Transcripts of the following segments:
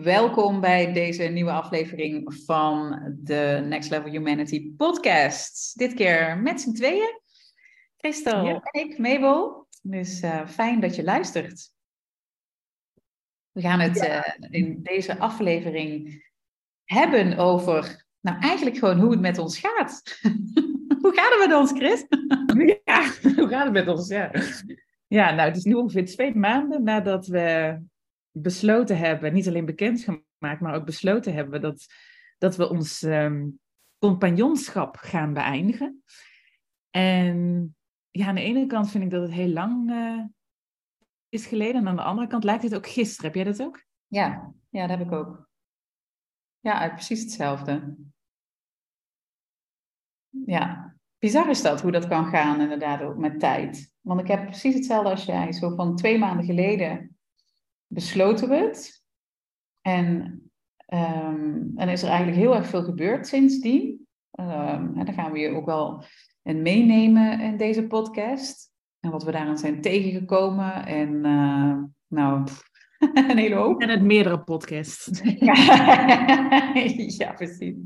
welkom bij deze nieuwe aflevering van de Next Level Humanity podcast. Dit keer met z'n tweeën, Christel en ik, Mabel. Dus uh, fijn dat je luistert. We gaan het uh, in deze aflevering hebben over, nou eigenlijk gewoon hoe het met ons gaat. hoe gaat het met ons, Chris? ja, hoe gaat het met ons? Ja. ja, nou het is nu ongeveer twee maanden nadat we besloten hebben, niet alleen bekendgemaakt, maar ook besloten hebben dat, dat we ons um, compagnonschap gaan beëindigen. En ja, aan de ene kant vind ik dat het heel lang uh, is geleden. En aan de andere kant lijkt het ook gisteren. Heb jij dat ook? Ja, ja dat heb ik ook. Ja, precies hetzelfde. Ja, bizar is dat, hoe dat kan gaan inderdaad ook met tijd. Want ik heb precies hetzelfde als jij. Zo van twee maanden geleden besloten we het. En, um, en is er eigenlijk heel erg veel gebeurd sindsdien. Um, en daar gaan we je ook wel in meenemen in deze podcast. En wat we daaraan zijn tegengekomen. En uh, nou, een hele hoop. En het meerdere podcasts. ja, precies.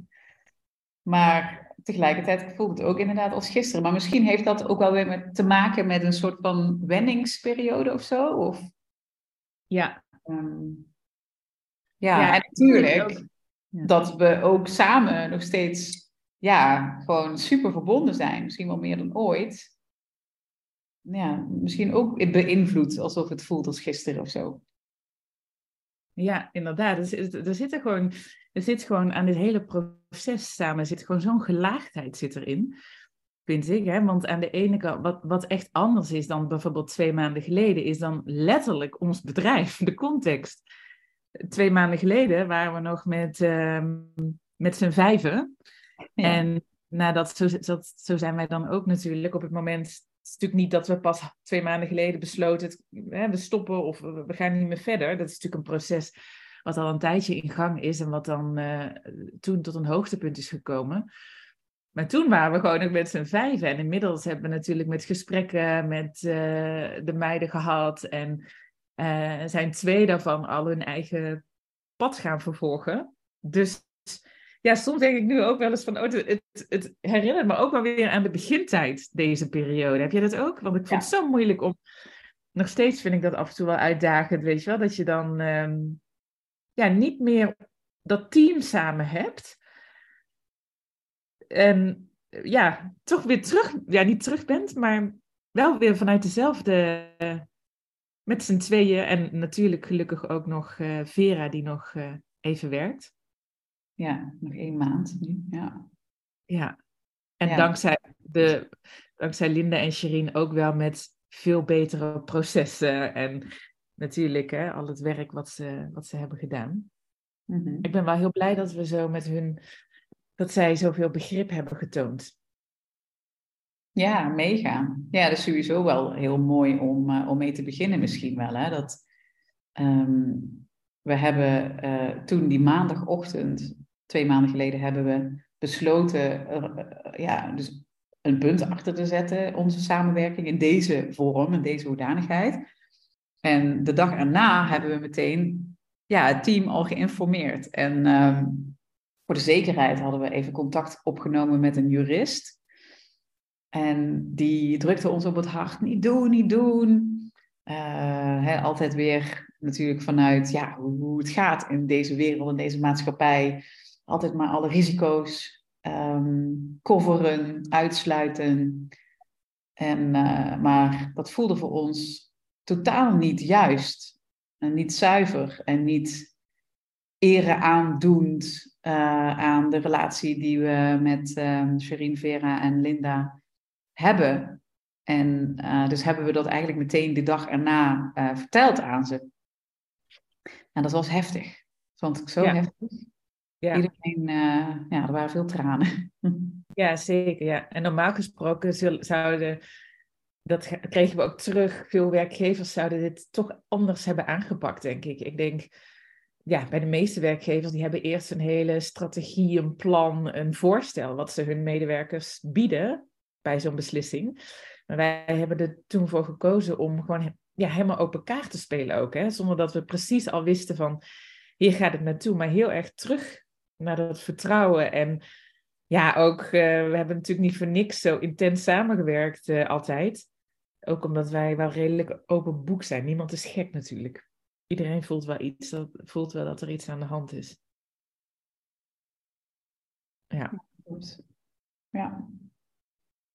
Maar tegelijkertijd voelt het ook inderdaad als gisteren. Maar misschien heeft dat ook wel weer met, te maken met een soort van wenningsperiode of zo? Of... Ja. Um, ja, ja, en natuurlijk dat we ook samen nog steeds ja, gewoon super verbonden zijn. Misschien wel meer dan ooit. Ja, misschien ook beïnvloed alsof het voelt als gisteren of zo. Ja, inderdaad. Er, er, zit er, gewoon, er zit gewoon aan dit hele proces samen zit gewoon zo'n gelaagdheid zit erin. Vind ik, hè? want aan de ene kant, wat, wat echt anders is dan bijvoorbeeld twee maanden geleden, is dan letterlijk ons bedrijf, de context. Twee maanden geleden waren we nog met, uh, met z'n vijven. En nadat, zo, dat, zo zijn wij dan ook natuurlijk op het moment. Het is natuurlijk niet dat we pas twee maanden geleden besloten, hè, we stoppen of we gaan niet meer verder. Dat is natuurlijk een proces wat al een tijdje in gang is en wat dan uh, toen tot een hoogtepunt is gekomen. Maar toen waren we gewoon ook met z'n vijven. En inmiddels hebben we natuurlijk met gesprekken met uh, de meiden gehad. En uh, zijn twee daarvan al hun eigen pad gaan vervolgen. Dus ja, soms denk ik nu ook wel eens van, oh, het, het, herinnert me ook wel weer aan de begintijd, deze periode. Heb je dat ook? Want ik vond het zo moeilijk om, nog steeds vind ik dat af en toe wel uitdagend, weet je wel, dat je dan um, ja, niet meer dat team samen hebt. En ja, toch weer terug, ja, niet terug bent, maar wel weer vanuit dezelfde, met z'n tweeën. En natuurlijk gelukkig ook nog uh, Vera, die nog uh, even werkt. Ja, nog één maand nu, ja. Ja, en ja. Dankzij, de, dankzij Linda en Sherine ook wel met veel betere processen en natuurlijk hè, al het werk wat ze, wat ze hebben gedaan. Mm -hmm. Ik ben wel heel blij dat we zo met hun, dat zij zoveel begrip hebben getoond. Ja, mega. Ja, dat is sowieso wel heel mooi om, uh, om mee te beginnen misschien wel. Hè? Dat, um, we hebben uh, toen die maandagochtend twee maanden geleden hebben we besloten uh, ja, dus een punt achter te zetten, onze samenwerking in deze vorm, in deze hoedanigheid. En de dag erna hebben we meteen ja, het team al geïnformeerd. En um, voor de zekerheid hadden we even contact opgenomen met een jurist. En die drukte ons op het hart, niet doen, niet doen. Hè, altijd weer natuurlijk vanuit ja, hoe, het gaat in deze wereld, in deze maatschappij altijd maar alle risico's um, coveren, uitsluiten. En, uh, maar dat voelde voor ons totaal niet juist. En niet zuiver en niet ere aandoend uh, aan de relatie die we met um, Sherine, Vera en Linda hebben. En uh, dus hebben we dat eigenlijk meteen de dag erna verteld aan ze. En dat was heftig. Dat vond ik zo ja. heftig. Ja. Iedereen, ja, er waren veel tranen. Ja, zeker. Ja. En normaal gesproken zouden, dat kregen we ook terug, veel werkgevers zouden dit toch anders hebben aangepakt, denk ik. Ik denk, ja, bij de meeste werkgevers, die hebben eerst een hele strategie, een plan, een voorstel wat ze hun medewerkers bieden bij zo'n beslissing. Maar wij hebben er toen voor gekozen om gewoon ja, helemaal open kaart te spelen ook. Hè? Zonder dat we precies al wisten van hier gaat het naartoe, maar heel erg terug naar dat vertrouwen. En ja, ook, uh, we hebben natuurlijk niet voor niks zo intens samengewerkt uh, altijd. Ook omdat wij wel redelijk open boek zijn. Niemand is gek natuurlijk. Iedereen voelt wel iets, dat, voelt wel dat er iets aan de hand is. Ja. Ja.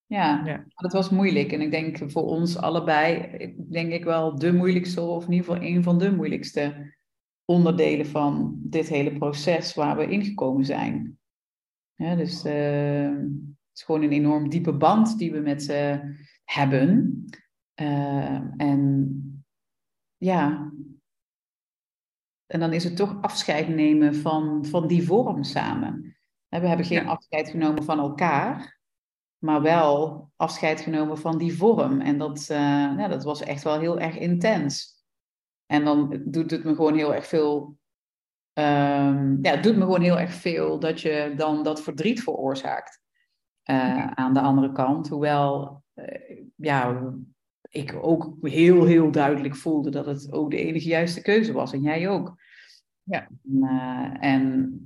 Ja, ja, dat was moeilijk. En ik denk voor ons allebei, denk ik wel de moeilijkste, of in ieder geval een van de moeilijkste onderdelen van dit hele proces waar we ingekomen zijn. Ja, dus uh, het is gewoon een enorm diepe band die we met ze hebben. Uh, en ja, en dan is het toch afscheid nemen van, van die vorm samen. We hebben geen afscheid genomen van elkaar, maar wel afscheid genomen van die vorm. En dat, uh, ja, dat was echt wel heel erg intens. En dan doet het me gewoon heel erg veel. Um, ja, het doet me gewoon heel erg veel dat je dan dat verdriet veroorzaakt. Uh, aan de andere kant. Hoewel, uh, ja, ik ook heel, heel duidelijk voelde dat het ook de enige juiste keuze was. En jij ook. Ja. en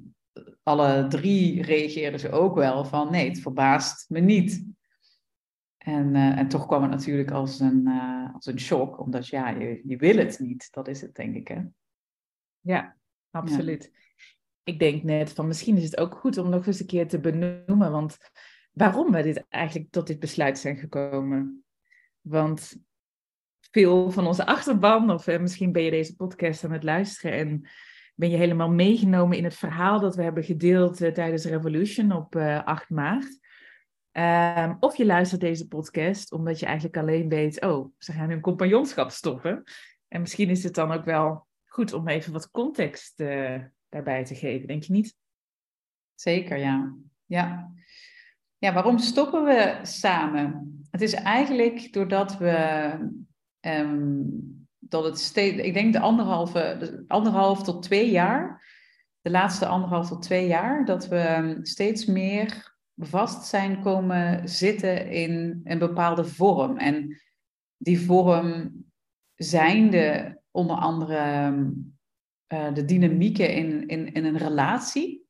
alle drie reageerden ze ook wel van nee, het verbaast me niet. En, uh, en toch kwam het natuurlijk als een, uh, als een shock, omdat ja, je, je wil het niet. Dat is het, denk ik. Hè? Ja, absoluut. Ik denk net van misschien is het ook goed om nog eens een keer te benoemen, want waarom we dit eigenlijk tot dit besluit zijn gekomen. Want veel van onze achterban, of uh, misschien ben je deze podcast aan het luisteren en ben je helemaal meegenomen in het verhaal dat we hebben gedeeld uh, tijdens Revolution op uh, 8 maart. Um, of je luistert deze podcast omdat je eigenlijk alleen weet, oh, ze gaan hun compagnonschap stoppen. En misschien is het dan ook wel goed om even wat context uh, daarbij te geven, denk je niet? Zeker, ja. Ja. Ja, waarom stoppen we samen? Het is eigenlijk doordat we um, dat het steeds, ik denk de anderhalve, de anderhalf tot twee jaar, de laatste anderhalf tot twee jaar, dat we steeds meer vast zijn komen zitten in een bepaalde vorm. En die vorm zijnde onder andere uh, de dynamieken in, in, in een relatie.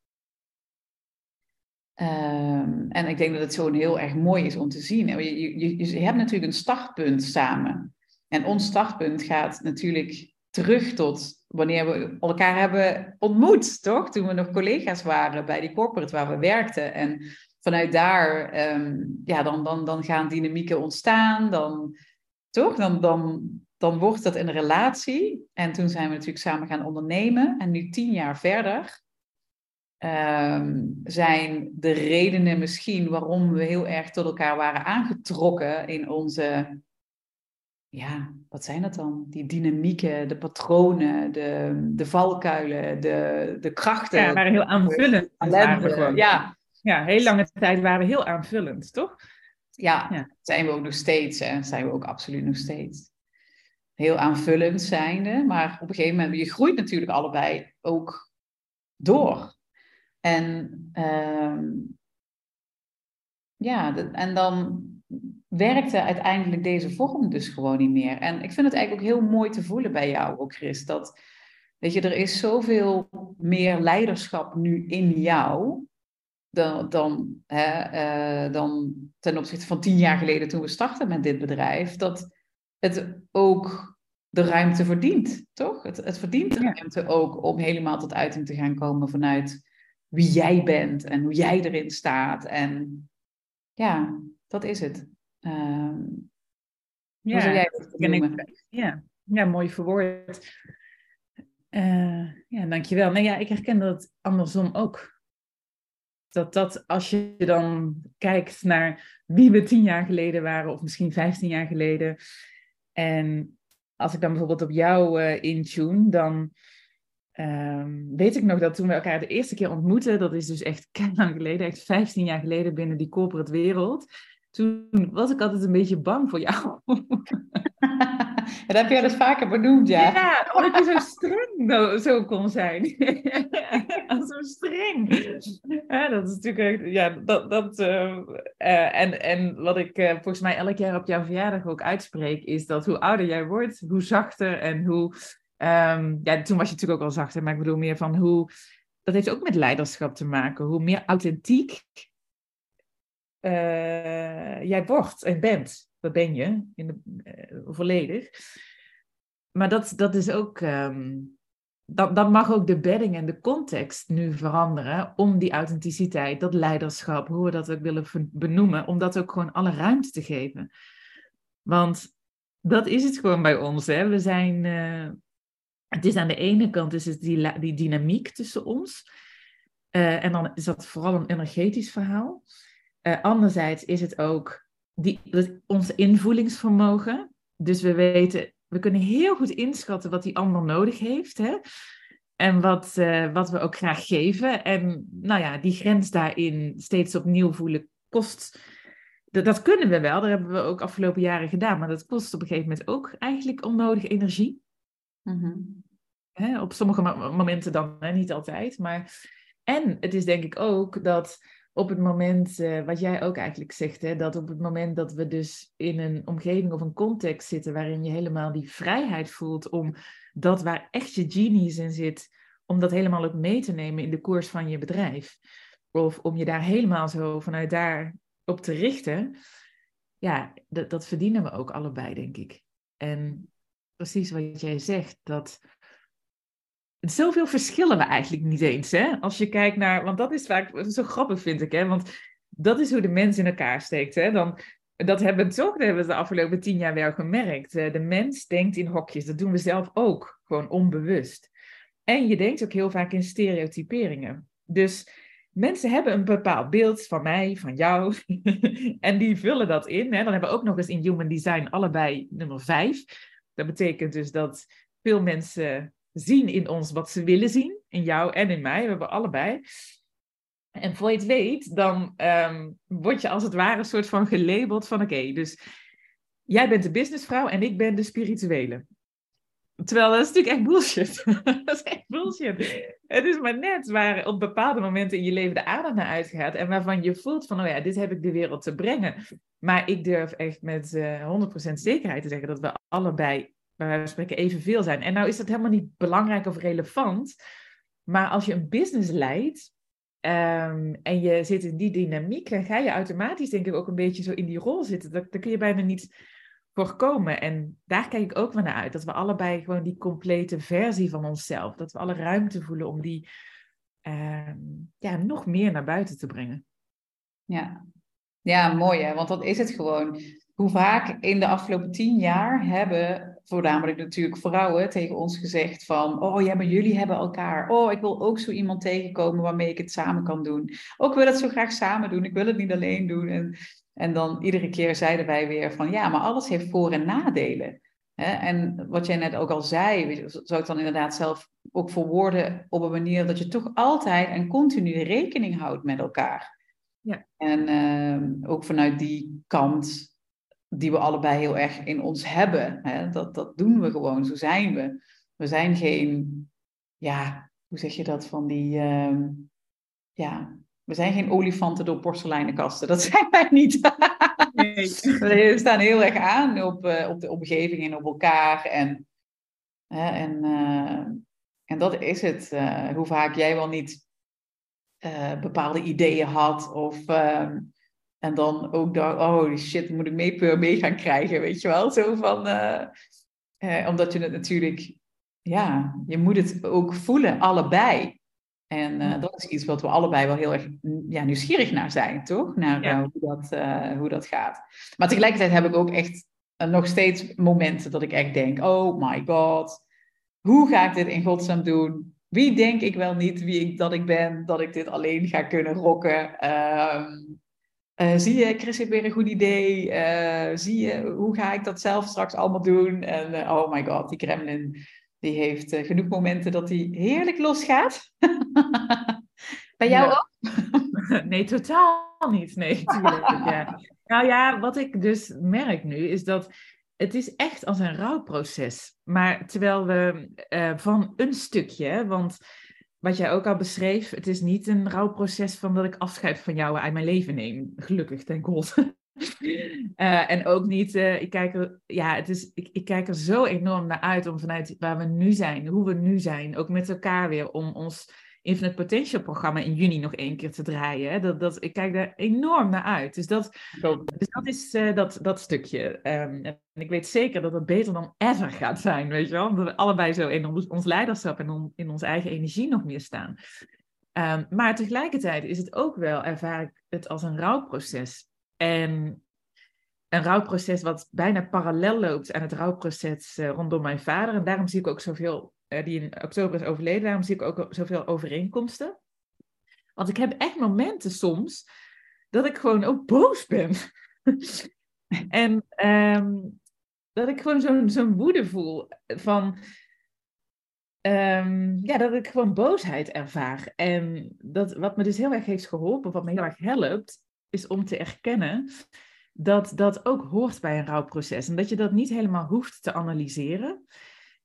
Um, en ik denk dat het zo heel erg mooi is om te zien. Je, je, je hebt natuurlijk een startpunt samen. En ons startpunt gaat natuurlijk terug tot wanneer we elkaar hebben ontmoet, toch? Toen we nog collega's waren bij die corporate waar we werkten. En vanuit daar, um, ja, dan, dan, dan gaan dynamieken ontstaan. Dan, toch? Dan, dan, dan wordt dat een relatie. En toen zijn we natuurlijk samen gaan ondernemen. En nu tien jaar verder um, zijn de redenen misschien waarom we heel erg tot elkaar waren aangetrokken in onze ja, wat zijn dat dan? Die dynamieken, de patronen, de, de valkuilen, de, de krachten. Ja, waren heel aanvullend. Waren ja. ja, heel lange tijd waren we heel aanvullend, toch? Ja, ja, zijn we ook nog steeds. Hè? Zijn we ook absoluut nog steeds. Heel aanvullend zijnde. Maar op een gegeven moment, je groeit natuurlijk allebei ook door. En um, ja, en dan werkte uiteindelijk deze vorm dus gewoon niet meer. En ik vind het eigenlijk ook heel mooi te voelen bij jou ook, Chris. Dat, weet je, er is zoveel meer leiderschap nu in jou dan, dan, hè, uh, dan ten opzichte van tien jaar geleden toen we startten met dit bedrijf. Dat het ook de ruimte verdient, toch? Het, het verdient de ruimte ook om helemaal tot uiting te gaan komen vanuit wie jij bent en hoe jij erin staat. En ja, dat is het. Um, ja, jij ik, ja. ja, mooi verwoord. Uh, ja, dankjewel. Nee, ja, ik herken dat andersom ook. Dat dat als je dan kijkt naar wie we tien jaar geleden waren, of misschien vijftien jaar geleden. En als ik dan bijvoorbeeld op jou uh, intune, dan um, weet ik nog dat toen we elkaar de eerste keer ontmoetten, dat is dus echt lang geleden, echt vijftien jaar geleden binnen die corporate wereld toen was ik altijd een beetje bang voor jou. dat heb jij dus vaker benoemd, ja. Ja, omdat je zo streng zo kon zijn. zo streng. Ja, dat is natuurlijk... Ja, dat... dat uh, uh, en, en wat ik uh, volgens mij elk jaar op jouw verjaardag ook uitspreek... is dat hoe ouder jij wordt, hoe zachter en hoe Ehm, ja, toen was je natuurlijk ook al zacht, maar ik bedoel meer van hoe. Dat heeft ook met leiderschap te maken. Hoe meer authentiek uh, jij wordt en bent. Dat ben je in de, uh, volledig. Maar dat, dat is ook. Um, dat, dat mag ook de bedding en de context nu veranderen om die authenticiteit, dat leiderschap, hoe we dat ook willen benoemen, om dat ook gewoon alle ruimte te geven. Want dat is het gewoon bij ons. Hè? We zijn, uh, het is aan de ene kant is het die, die dynamiek tussen ons. Uh, en dan is dat vooral een energetisch verhaal. Uh, anderzijds is het ook die, ons invoelingsvermogen. Dus we weten, we kunnen heel goed inschatten wat die ander nodig heeft. Hè? En wat, uh, wat we ook graag geven. En nou ja, die grens daarin steeds opnieuw voelen kost. Dat, kunnen we wel, dat hebben we ook afgelopen jaren gedaan. Maar dat kost op een gegeven moment ook eigenlijk onnodige energie. Mm Hè? Op sommige momenten dan, hè? niet altijd. Maar... En het is denk ik ook dat op het moment, uh, wat jij ook eigenlijk zegt, hè, dat op het moment dat we dus in een omgeving of een context zitten waarin je helemaal die vrijheid voelt om dat waar echt je genius in zit, om dat helemaal ook mee te nemen in de koers van je bedrijf. Of om je daar helemaal zo vanuit daar op te richten. Ja, dat, dat verdienen we ook allebei, denk ik. En precies wat jij zegt, dat zoveel verschillen we eigenlijk niet eens. Hè? Als je kijkt naar, want dat is vaak zo grappig vind ik, hè? want dat is hoe de mens in elkaar steekt. Hè? Dan, dat hebben we toch, dat hebben we de afgelopen tien jaar wel gemerkt. De mens denkt in hokjes, dat doen we zelf ook, gewoon onbewust. En je denkt ook heel vaak in stereotyperingen. Dus mensen hebben een bepaald beeld van mij, van jou, en die vullen dat in. Hè? Dan hebben we ook nog eens in Human Design allebei nummer vijf. Dat betekent dus dat veel mensen zien in ons wat ze willen zien, in jou en in mij. We hebben allebei. En voor je het weet, dan um, word je als het ware een soort van gelabeld van oké, dus jij bent de businessvrouw en ik ben de spirituele. Terwijl dat is natuurlijk echt bullshit. dat is echt bullshit. Het is maar net waar op bepaalde momenten in je leven de aandacht naar uitgaat en waarvan je voelt van, oh ja, dit heb ik de wereld te brengen. Maar ik durf echt met uh, eh, 100% zekerheid te zeggen dat we allebei bij wijze van spreken evenveel zijn. En nou is dat helemaal niet belangrijk of relevant. Maar als je een business leidt um, en je zit in die dynamiek, dan ga je automatisch denk ik ook een beetje zo in die rol zitten. Daar, kun je bijna niet voorkomen. En daar kijk ik ook wel naar uit. Dat we allebei gewoon die complete versie van onszelf, dat we alle ruimte voelen om die um, ja, nog meer naar buiten te brengen. Ja. ja, mooi hè, want dat is het gewoon. Hoe vaak in de afgelopen tien jaar hebben voornamelijk natuurlijk vrouwen, tegen ons gezegd van, oh ja, maar jullie hebben elkaar. Oh, ik wil ook zo iemand tegenkomen waarmee ik het samen kan doen. Ook wil het zo graag samen doen, ik wil het niet alleen doen. En, en dan iedere keer zeiden wij weer van, ja, maar alles heeft voor- en nadelen. En wat jij net ook al zei, zou ik dan inderdaad zelf ook verwoorden op een manier dat je toch altijd en continu rekening houdt met elkaar. Ja. En uh, ook vanuit die kant die we allebei heel erg in ons hebben. Hè? Dat, dat doen we gewoon, zo zijn we. We zijn geen, ja, hoe zeg je dat, van die, uh, ja, we zijn geen olifanten door porseleinen kasten. Dat zijn wij niet. Nee. we staan heel erg aan op, uh, op de omgeving en op elkaar. En, en, uh, en dat is het. Eh, hoe vaak jij wel niet bepaalde ideeën had of ehm, en dan ook dacht, oh shit, moet ik mee, mee gaan krijgen, weet je wel? Zo van, uh, uh, omdat je het natuurlijk, ja, je moet het ook voelen, allebei. En uh, dat is iets wat we allebei wel heel erg ja, nieuwsgierig naar zijn, toch? Naar hoe, dat, hoe dat gaat. Maar tegelijkertijd heb ik ook echt nog steeds momenten dat ik echt denk, oh my god, hoe ga ik dit in godsnaam doen? Wie denk ik wel niet wie ik, dat ik ben, dat ik dit alleen ga kunnen rocken? Ehm, uh, zie je, Chris heeft weer een goed idee. Uh, zie je, hoe ga ik dat zelf straks allemaal doen? En uh, oh my god, die Kremlin, die heeft genoeg momenten dat hij heerlijk losgaat. Bij jou ook? nee, totaal niet. Nee, tuurlijk. ja. Nou ja, wat ik dus merk nu is dat het is echt als een rouwproces. Maar terwijl we van een stukje, want wat jij ook al beschreef, het is niet een rouwproces van dat ik afscheid van jou uit mijn leven neem. Gelukkig, thank god. Uh, en ook niet, uh, ik, kijk er, ja, het is, ik, ik kijk er zo enorm naar uit om vanuit waar we nu zijn, hoe we nu zijn, ook met elkaar weer, om ons Infinite Potential programma in juni nog één keer te draaien. Hè? Dat, dat, ik kijk daar enorm naar uit. Dus dat, dus dat is uh, dat, dat stukje. Um, en ik weet zeker dat het beter dan ever gaat zijn, weet je wel. Omdat we allebei zo in ons, ons leiderschap en on, in onze eigen energie nog meer staan. Um, maar tegelijkertijd is het ook wel, ervaar ik het als een rouwproces. En een rouwproces wat bijna parallel loopt aan het rouwproces uh, rondom mijn vader. En daarom zie ik ook zoveel die in oktober is overleden. Daarom zie ik ook zoveel overeenkomsten. Want ik heb echt momenten soms dat ik gewoon ook boos ben. en um, dat ik gewoon zo'n zo'n woede voel van... Um, ja, dat ik gewoon boosheid ervaar. En dat, wat me dus heel erg heeft geholpen, wat me heel erg helpt, is om te erkennen dat dat ook hoort bij een rouwproces. En dat je dat niet helemaal hoeft te analyseren.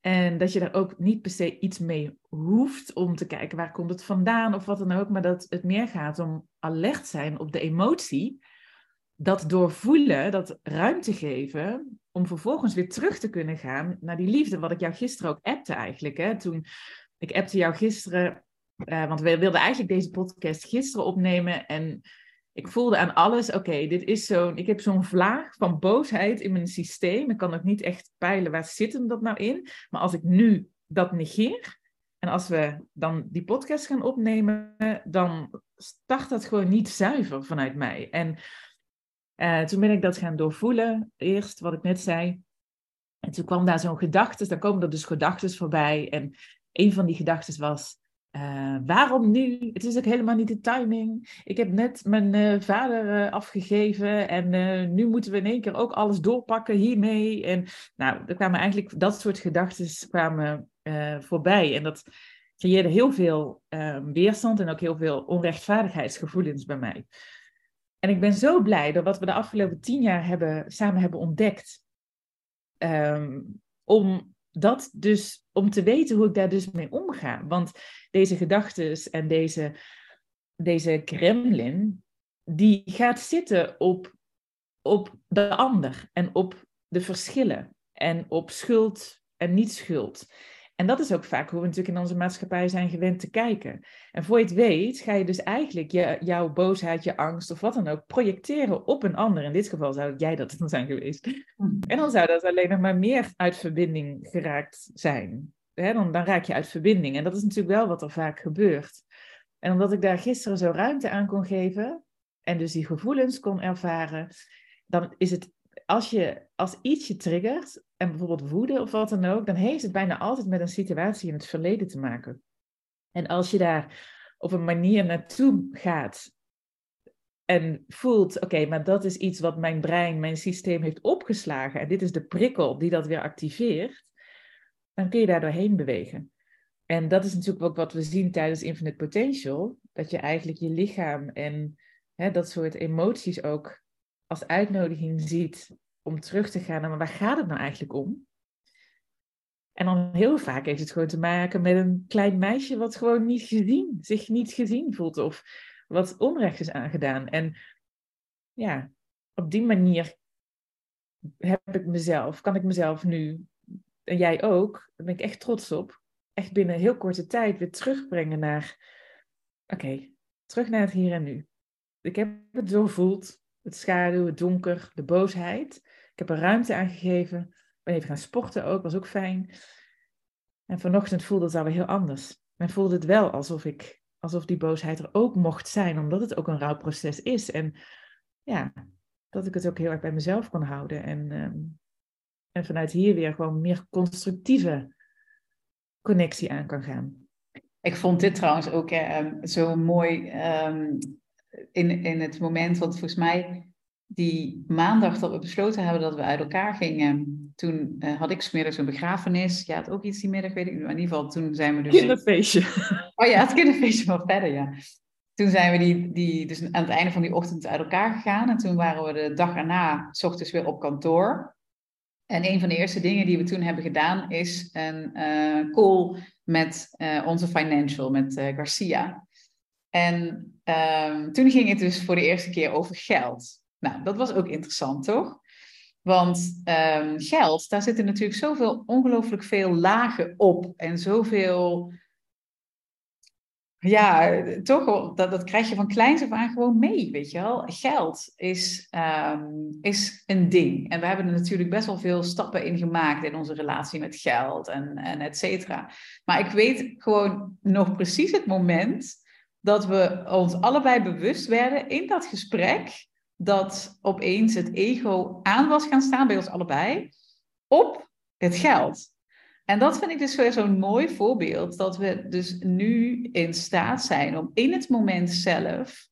En dat je daar ook niet per se iets mee hoeft om te kijken waar komt het vandaan of wat dan ook, maar dat het meer gaat om alert zijn op de emotie, dat doorvoelen, dat ruimte geven, om vervolgens weer terug te kunnen gaan naar die liefde, wat ik jou gisteren ook appte eigenlijk. Hè? Toen, ik appte jou gisteren, uh, want we wilden eigenlijk deze podcast gisteren opnemen en ik voelde aan alles, oké, dit is zo'n, ik heb zo'n vlaag van boosheid in mijn systeem. Ik kan ook niet echt peilen waar zit hem dat nou in. Maar als ik nu dat negeer en als we dan die podcast gaan opnemen, dan start dat gewoon niet zuiver vanuit mij. En uh, toen ben ik dat gaan doorvoelen, eerst wat ik net zei. En toen kwam daar zo'n gedachte, dan komen er dus gedachten voorbij. En een van die gedachten was, uh, waarom nu? Het is ook helemaal niet de timing. Ik heb net mijn uh, vader uh, afgegeven en nu moeten we in één keer ook alles doorpakken hiermee. En nou, er kwamen eigenlijk dat soort gedachten kwamen voorbij. En dat creëerde heel veel ehm, weerstand en ook heel veel onrechtvaardigheidsgevoelens bij mij. En ik ben zo blij door wat we de afgelopen tien jaar hebben, samen hebben ontdekt. Um, om dat dus, om te weten hoe ik daar dus mee omga. Want deze gedachten en deze, deze gremlin, die gaat zitten op, op de ander en op de verschillen en op schuld en niet schuld. En dat is ook vaak hoe we natuurlijk in onze maatschappij zijn gewend te kijken. En voor je het weet, ga je dus eigenlijk je, jouw boosheid, je angst of wat dan ook projecteren op een ander. In dit geval zou jij dat dan zijn geweest. En dan zou dat alleen nog maar meer uit verbinding geraakt zijn. dan, dan raak je uit verbinding. En dat is natuurlijk wel wat er vaak gebeurt. En omdat ik daar gisteren zo ruimte aan kon geven en dus die gevoelens kon ervaren, dan is het als, je, als iets je triggert, en bijvoorbeeld woede of wat dan ook, dan heeft het bijna altijd met een situatie in het verleden te maken. En als je daar op een manier naartoe gaat en voelt, oké, maar dat is iets wat mijn brein, mijn systeem heeft opgeslagen en dit is de prikkel die dat weer activeert, dan kun je daar doorheen bewegen. En dat is natuurlijk ook wat we zien tijdens Infinite Potential, dat je eigenlijk je lichaam en hè, dat soort emoties ook als uitnodiging ziet om terug te gaan naar, waar gaat het nou eigenlijk om? En dan heel vaak heeft het gewoon te maken met een klein meisje wat gewoon niet gezien, zich niet gezien voelt of wat onrecht is aangedaan. En ja, op die manier heb ik mezelf, kan ik mezelf nu, en jij ook, daar ben ik echt trots op, echt binnen heel korte tijd weer terugbrengen naar, oké, terug naar het hier en nu. Ik heb het doorvoeld, het schaduw, het donker, de boosheid. Ik heb er ruimte aan gegeven. Ik ben even gaan sporten ook, was ook fijn. En vanochtend voelde het alweer heel anders. Men voelde het wel alsof, ik, alsof die boosheid er ook mocht zijn, omdat het ook een rouwproces is. En ja, dat ik het ook heel erg bij mezelf kon houden. En, ehm, en vanuit hier weer gewoon meer constructieve connectie aan kan gaan. Ik vond dit trouwens ook eh, zo mooi. Um, in, in het moment, want volgens mij die maandag dat we besloten hebben dat we uit elkaar gingen, toen uh, had ik smiddags een begrafenis. Ja, had ook iets die middag, weet ik niet. Maar in ieder geval, toen zijn we dus... Kinderfeestje. Oh ja, het kinderfeestje wel verder, ja. Toen zijn we die, die, dus aan het einde van die ochtend uit elkaar gegaan. En toen waren we de dag erna, s ochtends weer op kantoor. En een van de eerste dingen die we toen hebben gedaan, is een uh, call met uh, onze financial, met Garcia. En um, toen ging het dus voor de eerste keer over geld. Nou, dat was ook interessant, toch? Want ehm, geld, daar zitten natuurlijk zoveel, ongelooflijk veel lagen op. En zoveel, ja, toch, dat, dat krijg je van kleins af aan gewoon mee, weet je wel. Geld is, ehm, is een ding. En we hebben er natuurlijk best wel veel stappen in gemaakt in onze relatie met geld en, en et cetera. Maar ik weet gewoon nog precies het moment dat we ons allebei bewust werden in dat gesprek dat opeens het ego aan was gaan staan bij ons allebei op het geld. En dat vind ik dus weer zo'n mooi voorbeeld, dat we dus nu in staat zijn om in het moment zelf,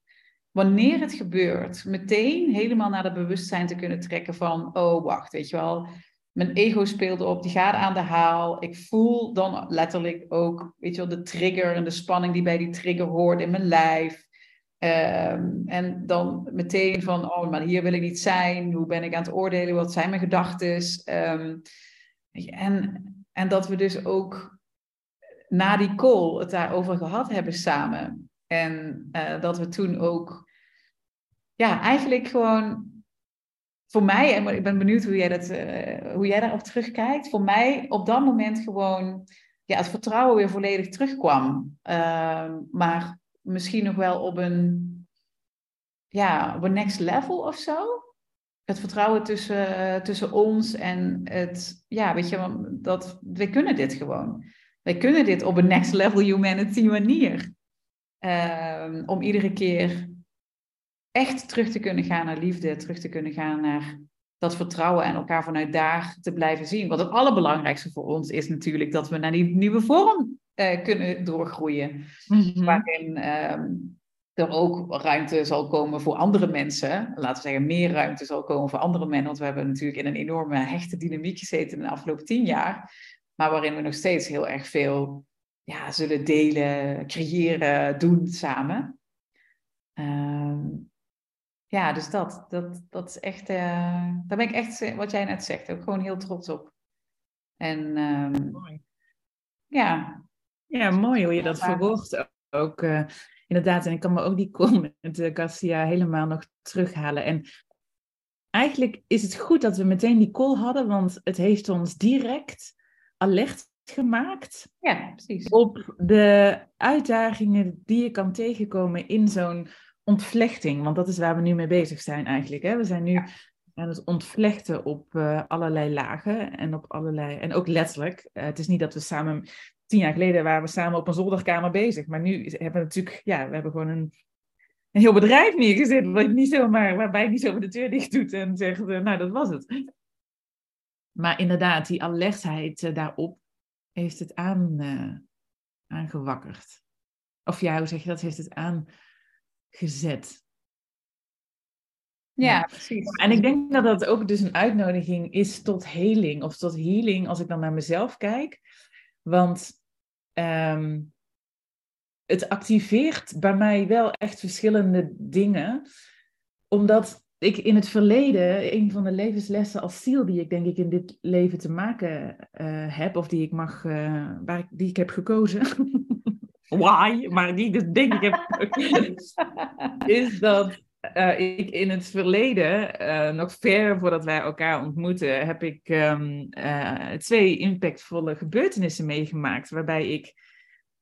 wanneer het gebeurt, meteen helemaal naar het bewustzijn te kunnen trekken van, oh wacht, weet je wel, mijn ego speelt op, die gaat aan de haal. Ik voel dan letterlijk ook, weet je wel, de trigger en de spanning die bij die trigger hoort in mijn lijf. Ehm, en dan meteen van, oh, maar hier wil ik niet zijn. Hoe ben ik aan het oordelen? Wat zijn mijn gedachten? Um, en, en dat we dus ook na die call het daarover gehad hebben samen. En uh, dat we toen ook, ja, eigenlijk gewoon voor mij, en ik ben benieuwd hoe jij, dat, uh, hoe jij daarop terugkijkt. Voor mij op dat moment gewoon ja, het vertrouwen weer volledig terugkwam. Uh, maar misschien nog wel op een, ja, op een next level of zo. Het vertrouwen tussen, tussen ons en het, ja, weet je, dat wij kunnen dit gewoon. Wij kunnen dit op een next level humanity manier. Uh, om iedere keer echt terug te kunnen gaan naar liefde, terug te kunnen gaan naar dat vertrouwen en elkaar vanuit daar te blijven zien. Want het allerbelangrijkste voor ons is natuurlijk dat we naar die nieuwe vorm uh, kunnen doorgroeien. Mm-hmm. Waarin ehm, er ook ruimte zal komen voor andere mensen. Laten we zeggen, meer ruimte zal komen voor andere mensen. Want we hebben natuurlijk in een enorme hechte dynamiek gezeten in de afgelopen tien jaar. Maar waarin we nog steeds heel erg veel ja, zullen delen, creëren, doen samen. Um, ja, dus dat, dat, dat is echt, uh, daar ben ik echt, eh, wat jij net zegt, ook gewoon heel trots op. En um, mooi. ja. Ja, mooi hoe je dat verwoordt ook. Uh, inderdaad, en ik kan me ook die met uh, Garcia helemaal nog terughalen. En eigenlijk is het goed dat we meteen die call hadden, want het heeft ons direct alert gemaakt. Ja, precies. Op de uitdagingen die je kan tegenkomen in zo'n ontvlechting, want dat is waar we nu mee bezig zijn eigenlijk. Hè? We zijn nu aan het ontvlechten op uh, allerlei lagen en op allerlei, en ook letterlijk. Uh, het is niet dat we samen, tien jaar geleden waren we samen op een zolderkamer bezig, maar nu hebben we natuurlijk, ja, we hebben gewoon een, een heel bedrijf neergezet, wat niet zomaar, waarbij je niet zomaar de deur dicht doet en zegt, uh, nou dat was het. Maar inderdaad, die alertheid daarop heeft het aan, aangewakkerd. Of ja, hoe zeg je dat? Heeft het aan gezet. Ja, precies. En ik denk dat dat ook dus een uitnodiging is tot heling of tot healing als ik dan naar mezelf kijk. Want ehm, het activeert bij mij wel echt verschillende dingen. Omdat ik in het verleden, een van de levenslessen als ziel die ik denk ik in dit leven te maken uh, heb, of die ik mag, uh, waar ik, die ik heb gekozen, why, maar die dus denk ik heb, is dat uh, ik in het verleden, uh, nog ver voordat wij elkaar ontmoeten, heb ik um, uh, twee impactvolle gebeurtenissen meegemaakt. Waarbij ik.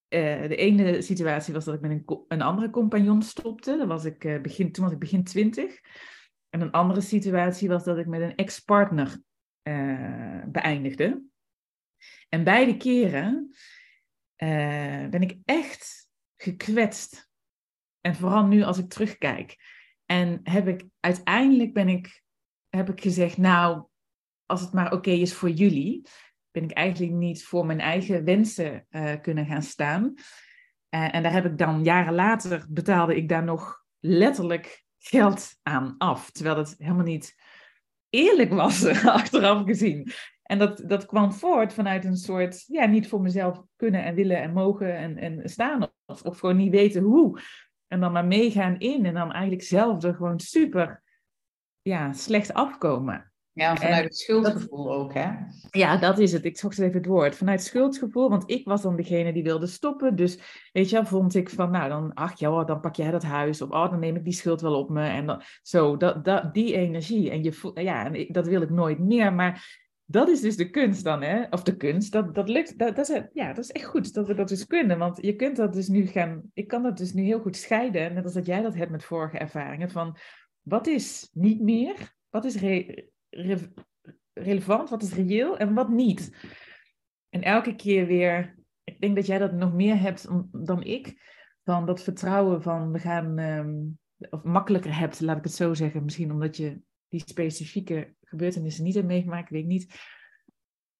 de ene situatie was dat ik met een, een andere compagnon stopte. Dat was ik, begin, toen was ik begin twintig. En een andere situatie was dat ik met een ex-partner beëindigde. En beide keren ben ik echt gekwetst. En vooral nu als ik terugkijk. En heb ik uiteindelijk ben ik, heb ik gezegd, nou, als het maar oké is voor jullie, ben ik eigenlijk niet voor mijn eigen wensen uh, kunnen gaan staan. Uh, en daar heb ik dan jaren later betaalde ik daar nog letterlijk geld aan af. Terwijl het helemaal niet eerlijk was, achteraf gezien. En dat, dat kwam voort vanuit een soort, ja, niet voor mezelf kunnen en willen en mogen en, en staan. Of gewoon niet weten hoe. En dan maar meegaan in en dan eigenlijk zelf er gewoon super ja, slecht afkomen. Ja, vanuit het schuldgevoel ook, hè? Ja, dat is het. Ik zocht even het woord. Vanuit schuldgevoel, want ik was dan degene die wilde stoppen. Dus weet je, vond ik van, nou dan, ach ja, dan pak jij dat huis. Of oh, dan neem ik die schuld wel op me. En dan, zo, dat, dat, die energie. En je voelt, ja, en dat wil ik nooit meer. Maar dat is dus de kunst dan, hè? Of de kunst, dat, dat lukt. Dat, dat is, ja, dat is echt goed dat we dat dus kunnen. Want je kunt dat dus nu gaan, ik kan dat dus nu heel goed scheiden. Net als dat jij dat hebt met vorige ervaringen. Van wat is niet meer? Wat is re relevant, wat is reëel en wat niet. En elke keer weer, ik denk dat jij dat nog meer hebt dan ik, van dat vertrouwen van we gaan, um, of makkelijker hebt, laat ik het zo zeggen, misschien omdat je die specifieke gebeurtenissen niet hebt meegemaakt, weet ik niet.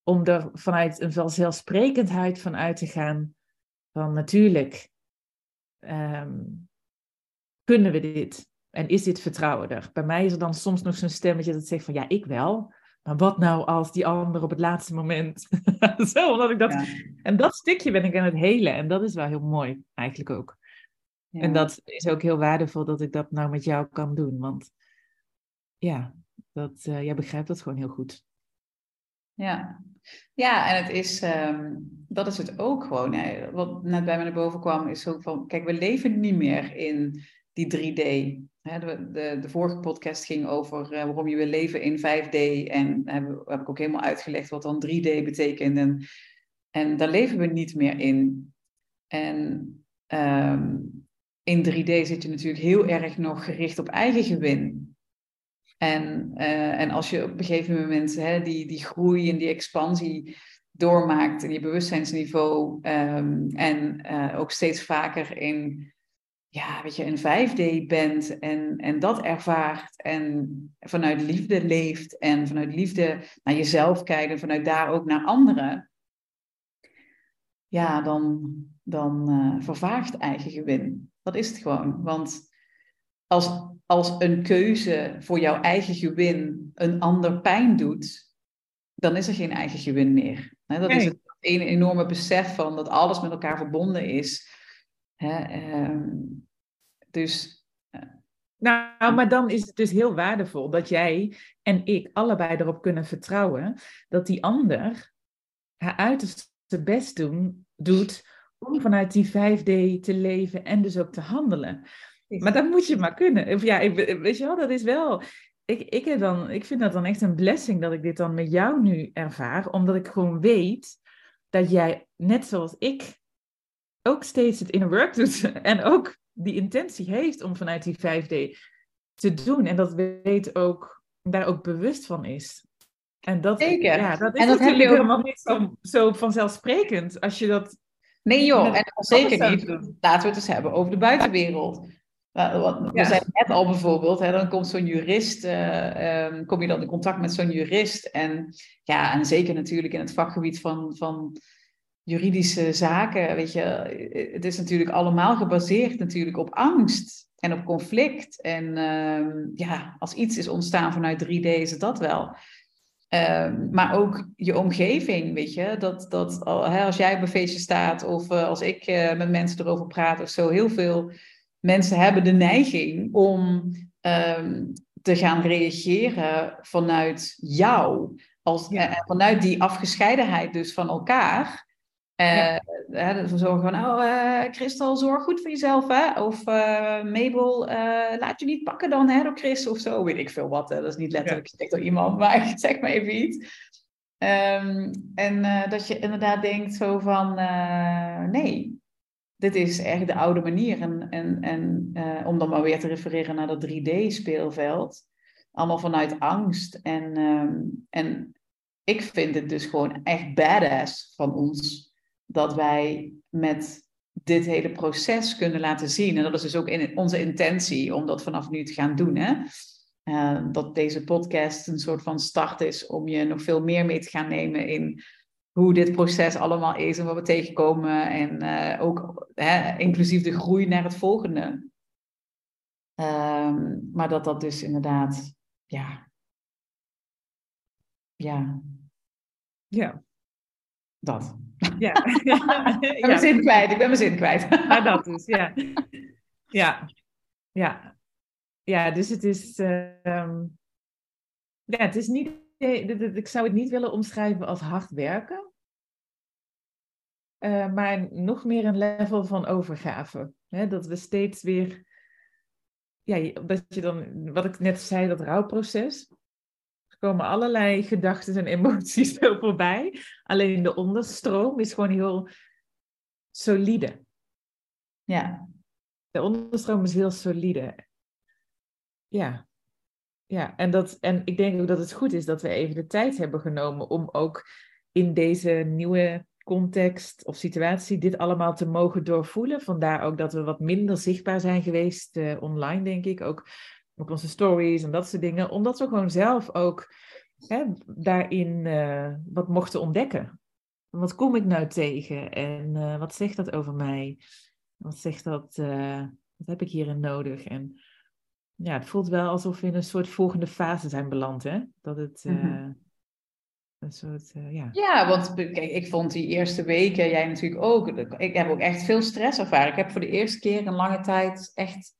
Om er vanuit een vanzelfsprekendheid van uit te gaan, van natuurlijk um, kunnen we dit. En is dit vertrouwen er? Bij mij is er dan soms nog zo'n stemmetje dat zegt van ja, ik wel. Maar wat nou als die ander op het laatste moment. Zo, omdat ik dat. En dat stukje ben ik aan het helen. En dat is wel heel mooi, eigenlijk ook. Ja. En dat is ook heel waardevol dat ik dat nou met jou kan doen. Want ja, dat, uh, jij begrijpt dat gewoon heel goed. Ja, ja en het is, um, dat is het ook gewoon. Hè. Wat net bij me naar boven kwam, is ook van: kijk, we leven niet meer in die 3D. De, de, de, vorige podcast ging over uh, waarom je wil leven in 5D. En heb, heb ik ook helemaal uitgelegd wat dan 3D betekent. En, en daar leven we niet meer in. En um, in 3D zit je natuurlijk heel erg nog gericht op eigen gewin. En, uh, en als je op een gegeven moment hè, die, die groei en die expansie doormaakt in je bewustzijnsniveau um, en uh, ook steeds vaker in ja, weet je, een 5D bent en, en dat ervaart en vanuit liefde leeft en vanuit liefde naar jezelf kijkt en vanuit daar ook naar anderen, ja, dan, dan uh, vervaagt eigen gewin. Dat is het gewoon. Want als, als een keuze voor jouw eigen gewin een ander pijn doet, dan is er geen eigen gewin meer. dat is het een enorme besef van dat alles met elkaar verbonden is. Ehm, dus. Uh, nou, maar dan is het dus heel waardevol dat jij en ik allebei erop kunnen vertrouwen dat die ander haar uiterste best doen, doet om vanuit die 5D te leven en dus ook te handelen. Maar dat moet je maar kunnen. Of ja, ik, weet je wel, dat is wel. Ik, ik, heb dan, ik vind dat dan echt een blessing dat ik dit dan met jou nu ervaar, omdat ik gewoon weet dat jij, net zoals ik, ook steeds het inner work doet en ook die intentie heeft om vanuit die 5D te doen. En dat weet ook, daar ook bewust van is. En dat, Zeker. Ja, dat is en dat natuurlijk helemaal niet zo, zo vanzelfsprekend als je dat... Nee joh, en zeker niet. Laten we het eens hebben over de buitenwereld. We ja. zijn net al bijvoorbeeld, hè, dan komt zo'n jurist, uh, kom je dan in contact met zo'n jurist. En ja, en zeker natuurlijk in het vakgebied van, van juridische zaken, weet je, het is natuurlijk allemaal gebaseerd natuurlijk op angst en op conflict. En uh, ja, als iets is ontstaan vanuit 3D is het dat wel. Uh, maar ook je omgeving, weet je, dat, dat hè, als jij op een feestje staat of uh, als ik uh, met mensen erover praat of zo, heel veel mensen hebben de neiging om ehm, te gaan reageren vanuit jou. Als, ja. vanuit die afgescheidenheid dus van elkaar. Uh, ja. zorgen van, oh, uh, Christel, zorg goed voor jezelf, hè? Of uh, Mabel, laat je niet pakken dan, hè, door Chris of zo. Weet ik veel wat, hè? dat is niet letterlijk gezegd door iemand, maar zeg maar even iets. Um, en dat je inderdaad denkt zo van, nee, dit is echt de oude manier. En, en, en om dan maar weer te refereren naar dat 3D-speelveld. Allemaal vanuit angst. En, um, en ik vind het dus gewoon echt badass van ons dat wij met dit hele proces kunnen laten zien. En dat is dus ook in onze intentie om dat vanaf nu te gaan doen. Hè? Uh, dat deze podcast een soort van start is om je nog veel meer mee te gaan nemen in hoe dit proces allemaal is en wat we tegenkomen. En uh, ook hè, inclusief de groei naar het volgende. Um, maar dat dat dus inderdaad, ja. Ja. Ja. Dat. Ja. ik ben mijn zin kwijt. Ik ben mijn zin kwijt. maar dat dus, ja. Ja. Ja. Ja, dus het is... Uh, ja, het is niet ik zou het niet willen omschrijven als hard werken. Uh, maar nog meer een level van overgave. Hè? Dat we steeds weer, ja, dat je dan, wat ik net zei, dat rouwproces. Er komen allerlei gedachten en emoties zo voorbij. Alleen de onderstroom is gewoon heel solide. Ja. De onderstroom is heel solide. Ja. Ja, en, dat, en ik denk ook dat het goed is dat we even de tijd hebben genomen om ook in deze nieuwe context of situatie dit allemaal te mogen doorvoelen. Vandaar ook dat we wat minder zichtbaar zijn geweest uh, online, denk ik. Ook op onze stories en dat soort dingen. Omdat we gewoon zelf ook hè, daarin uh, wat mochten ontdekken. Wat kom ik nou tegen en uh, wat zegt dat over mij? Wat zegt dat, wat heb ik hierin nodig? En ja, het voelt wel alsof we in een soort volgende fase zijn beland, hè? Dat het... Mm -hmm een soort, uh, ja. Ja, want kijk, ik vond die eerste weken, jij natuurlijk ook, ik heb ook echt veel stress ervaren. Ik heb voor de eerste keer in lange tijd echt,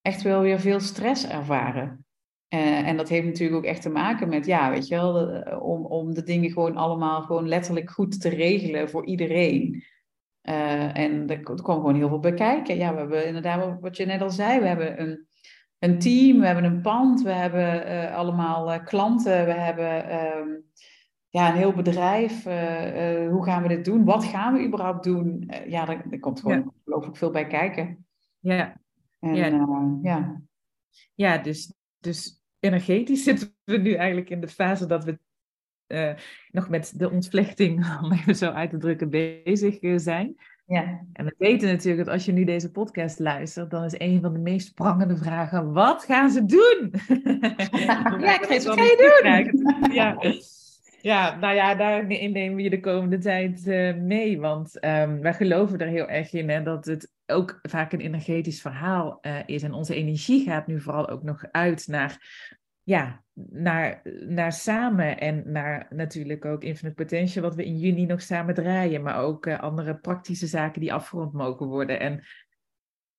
echt wel weer veel stress ervaren. Uh, en dat heeft natuurlijk ook echt te maken met, ja, weet je wel, de, om, om de dingen gewoon allemaal gewoon letterlijk goed te regelen voor iedereen. En er, er kwam gewoon heel veel bij kijken. Ja, we hebben inderdaad, wat je net al zei, we hebben een, een team, we hebben een pand, we hebben uh, allemaal klanten, we hebben um, ja, een heel bedrijf. Uh, uh, hoe gaan we dit doen? Wat gaan we überhaupt doen? Ja, er, er, komt gewoon ja. ongelooflijk veel bij kijken. Ja. En, ja. ja. ja, dus, dus energetisch zitten we nu eigenlijk in de fase dat we nog met de ontvlechting, om even zo uit te drukken, bezig zijn. Ja. En we weten natuurlijk dat als je nu deze podcast luistert, dan is een van de meest prangende vragen: wat gaan ze doen? ja, Chris, wat ga je doen? ja. Ja, nou ja, daarin nemen we je de komende tijd uh, mee. Want um, wij geloven er heel erg in hè, dat het ook vaak een energetisch verhaal uh, is. En onze energie gaat nu vooral ook nog uit naar, ja, naar, naar samen. En naar natuurlijk ook Infinite Potential, wat we in juni nog samen draaien. Maar ook uh, andere praktische zaken die afgerond mogen worden. En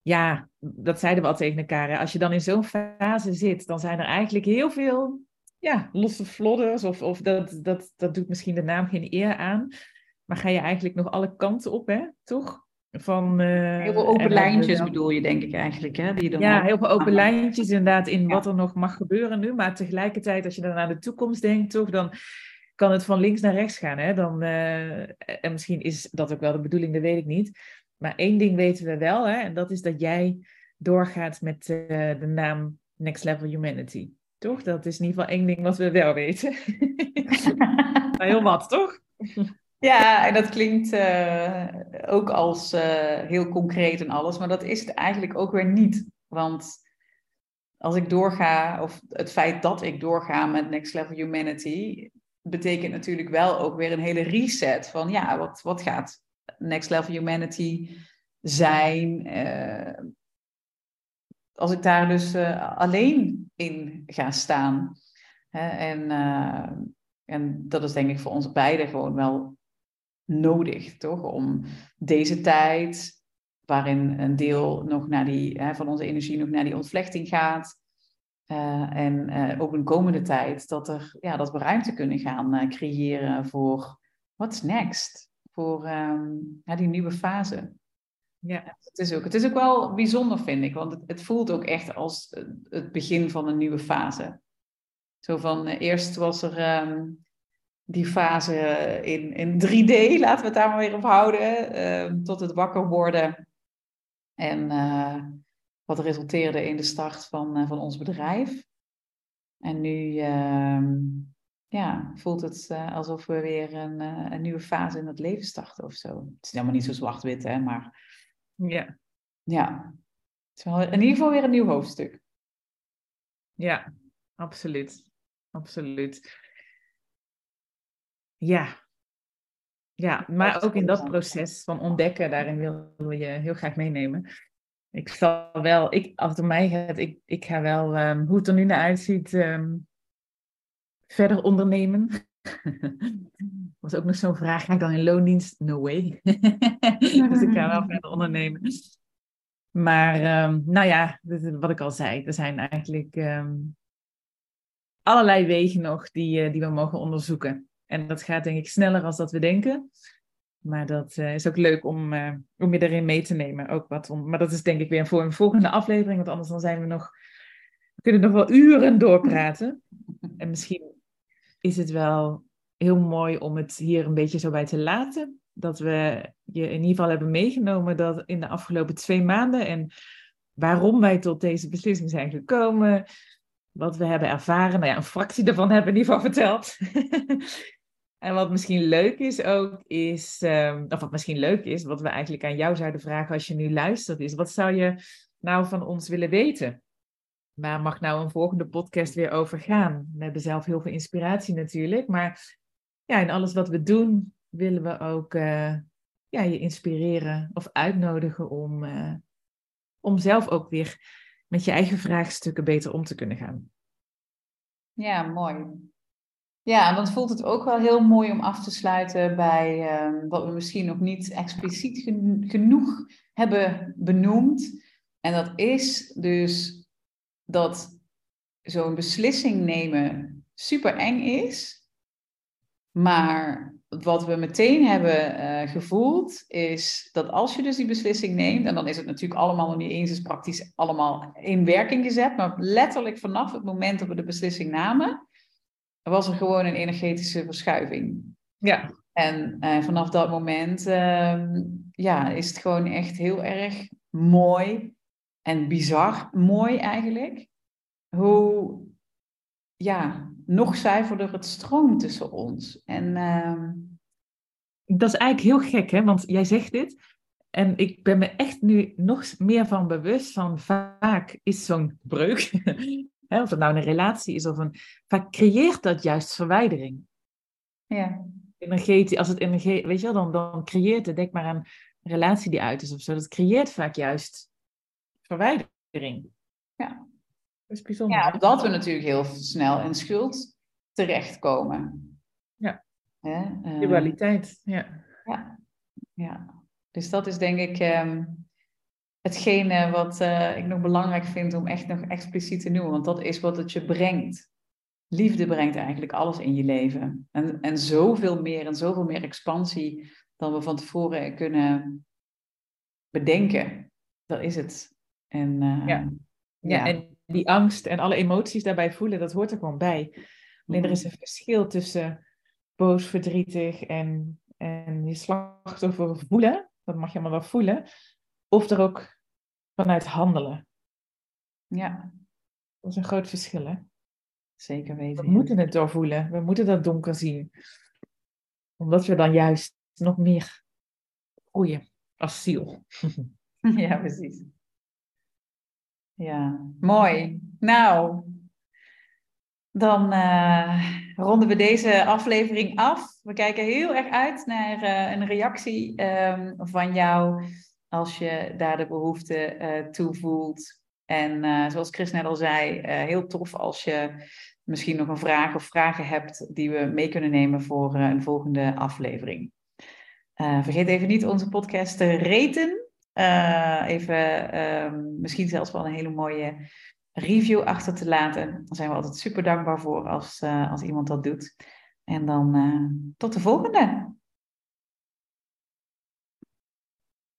ja, dat zeiden we al tegen elkaar. Hè. Als je dan in zo'n fase zit, dan zijn er eigenlijk heel veel ja, losse flodders. Of, of dat, dat, dat doet misschien de naam geen eer aan. Maar ga je eigenlijk nog alle kanten op, hè? Toch? Van, uh, heel veel open lijntjes dan... bedoel je, denk ik eigenlijk. Hè? Die dan ja, heel veel open lijntjes inderdaad in ja. wat er nog mag gebeuren nu. Maar tegelijkertijd, als je dan naar de toekomst denkt, toch, dan kan het van links naar rechts gaan. Hè? Dan, uh, en misschien is dat ook wel de bedoeling, dat weet ik niet. Maar één ding weten we wel, hè? en dat is dat jij doorgaat met uh, de naam Next Level Humanity. Toch? Dat is in ieder geval één ding wat we wel weten. maar heel wat, toch? Ja, en dat klinkt uh, ook als uh, heel concreet en alles, maar dat is het eigenlijk ook weer niet. Want als ik doorga, of het feit dat ik doorga met Next Level Humanity, betekent natuurlijk wel ook weer een hele reset van ja, wat, wat gaat Next Level Humanity zijn? Uh, als ik daar dus alleen in ga staan. Hè, en, en dat is denk ik voor ons beiden gewoon wel nodig, toch? Om deze tijd, waarin een deel nog naar die, hè, van onze energie nog naar die ontvlechting gaat. Uh, en ook een komende tijd, dat, er, ja, dat we ruimte kunnen gaan creëren voor what's next? Voor um, ja, die nieuwe fase. Ja. Het is, ook, het is ook wel bijzonder, vind ik, want het, het voelt ook echt als het begin van een nieuwe fase. Zo van, eerst was er um, die fase in, in 3D, laten we het daar maar weer op houden, uh, tot het wakker worden. En uh, wat resulteerde in de start van, van ons bedrijf. En nu ehm, ja, voelt het alsof we weer een, een nieuwe fase in het leven starten of zo. Het is helemaal niet zo zwart-wit, hè, maar ja. Ja. Het is wel in ieder geval weer een nieuw hoofdstuk. Ja, absoluut. Absoluut. Ja. Ja, maar ook in dat proces van ontdekken, daarin willen we je heel graag meenemen. Ik zal wel, ik, als het om mij gaat, ik, ik ga wel, um, hoe het er nu naar uitziet, um, verder ondernemen. was ook nog zo'n vraag. Ga ik dan in loondienst? No way. dus ik ga wel verder ondernemen. Maar um, nou ja, wat ik al zei, er zijn eigenlijk allerlei wegen nog die, eh, die we mogen onderzoeken. En dat gaat denk ik sneller dan dat we denken. Maar dat uh, is ook leuk om, uh, om je erin mee te nemen. Ook wat om, maar dat is denk ik weer voor een volgende aflevering. Want anders dan zijn we nog... Kunnen nog wel uren doorpraten. En misschien is het wel heel mooi om het hier een beetje zo bij te laten. Dat we je in ieder geval hebben meegenomen dat in de afgelopen twee maanden... en waarom wij tot deze beslissing zijn gekomen wat we hebben ervaren. Nou ja, een fractie daarvan hebben we in ieder geval verteld. en wat misschien leuk is ook, is, um, of wat misschien leuk is, wat we eigenlijk aan jou zouden vragen als je nu luistert, is wat zou je nou van ons willen weten? Waar mag nou een volgende podcast weer over gaan? We hebben zelf heel veel inspiratie natuurlijk, maar ja, in alles wat we doen willen we ook uh, ja, je inspireren of uitnodigen om, uh, om zelf ook weer met je eigen vraagstukken beter om te kunnen gaan. Ja, mooi. Ja, dan voelt het ook wel heel mooi om af te sluiten bij uh, wat we misschien nog niet expliciet genoeg hebben benoemd. En dat is dus dat zo'n beslissing nemen super eng is, maar wat we meteen hebben uh, gevoeld, is dat als je dus die beslissing neemt, en dan is het natuurlijk allemaal nog niet eens is praktisch allemaal in werking gezet, maar letterlijk vanaf het moment dat we de beslissing namen, was er gewoon een energetische verschuiving. Ja. En uh, vanaf dat moment uh, ja, is het gewoon echt heel erg mooi en bizar mooi eigenlijk. Hoe ja, nog zuiverder het stroomt tussen ons. En, uh... Dat is eigenlijk heel gek, hè? Want jij zegt dit. En ik ben me echt nu nog meer van bewust van vaak is zo'n breuk, hè, of het nou een relatie is of een. Vaak creëert dat juist verwijdering. Ja. Energetie, als het energie, weet je wel, dan, dan creëert het, denk maar aan een relatie die uit is of zo, dat creëert vaak juist verwijdering. Ja. Dat is bijzonder. Ja, omdat we natuurlijk heel snel in schuld terechtkomen. Ja. Hè? Uh, Dualiteit, ja. Ja. ja. Dus dat is denk ik um, hetgene wat uh, ik nog belangrijk vind om echt nog expliciet te noemen. Want dat is wat het je brengt. Liefde brengt eigenlijk alles in je leven. En, en zoveel meer en zoveel meer expansie dan we van tevoren kunnen bedenken. Dat is het. En, uh, ja. Ja, en die angst en alle emoties daarbij voelen, dat hoort er gewoon bij. Alleen er is een verschil tussen boos, verdrietig en, en je slachtoffer voelen. Dat mag je allemaal wel voelen. Of er ook vanuit handelen. Ja. Dat is een groot verschil, hè? Zeker weten. We moeten het doorvoelen. We moeten dat donker zien. Omdat we dan juist nog meer groeien als ziel. ja, precies. Ja, mooi. Nou, dan uh, ronden we deze aflevering af. We kijken heel erg uit naar uh, een reactie um, van jou als je daar de behoefte uh, toe voelt. En zoals Chris net al zei, heel tof als je misschien nog een vraag of vragen hebt die we mee kunnen nemen voor een volgende aflevering. vergeet even niet onze podcast te reten even um, misschien zelfs wel een hele mooie review achter te laten. Daar zijn we altijd super dankbaar voor als, als iemand dat doet. En dan tot de volgende.